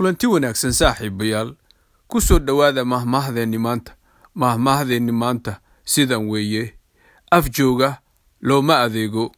kulanti wanaagsan saaxiibayaal ku soo dhowaada mahmaahdeenni maanta mahmaahdeenni maanta sidan weeye. Af jooga looma adeego.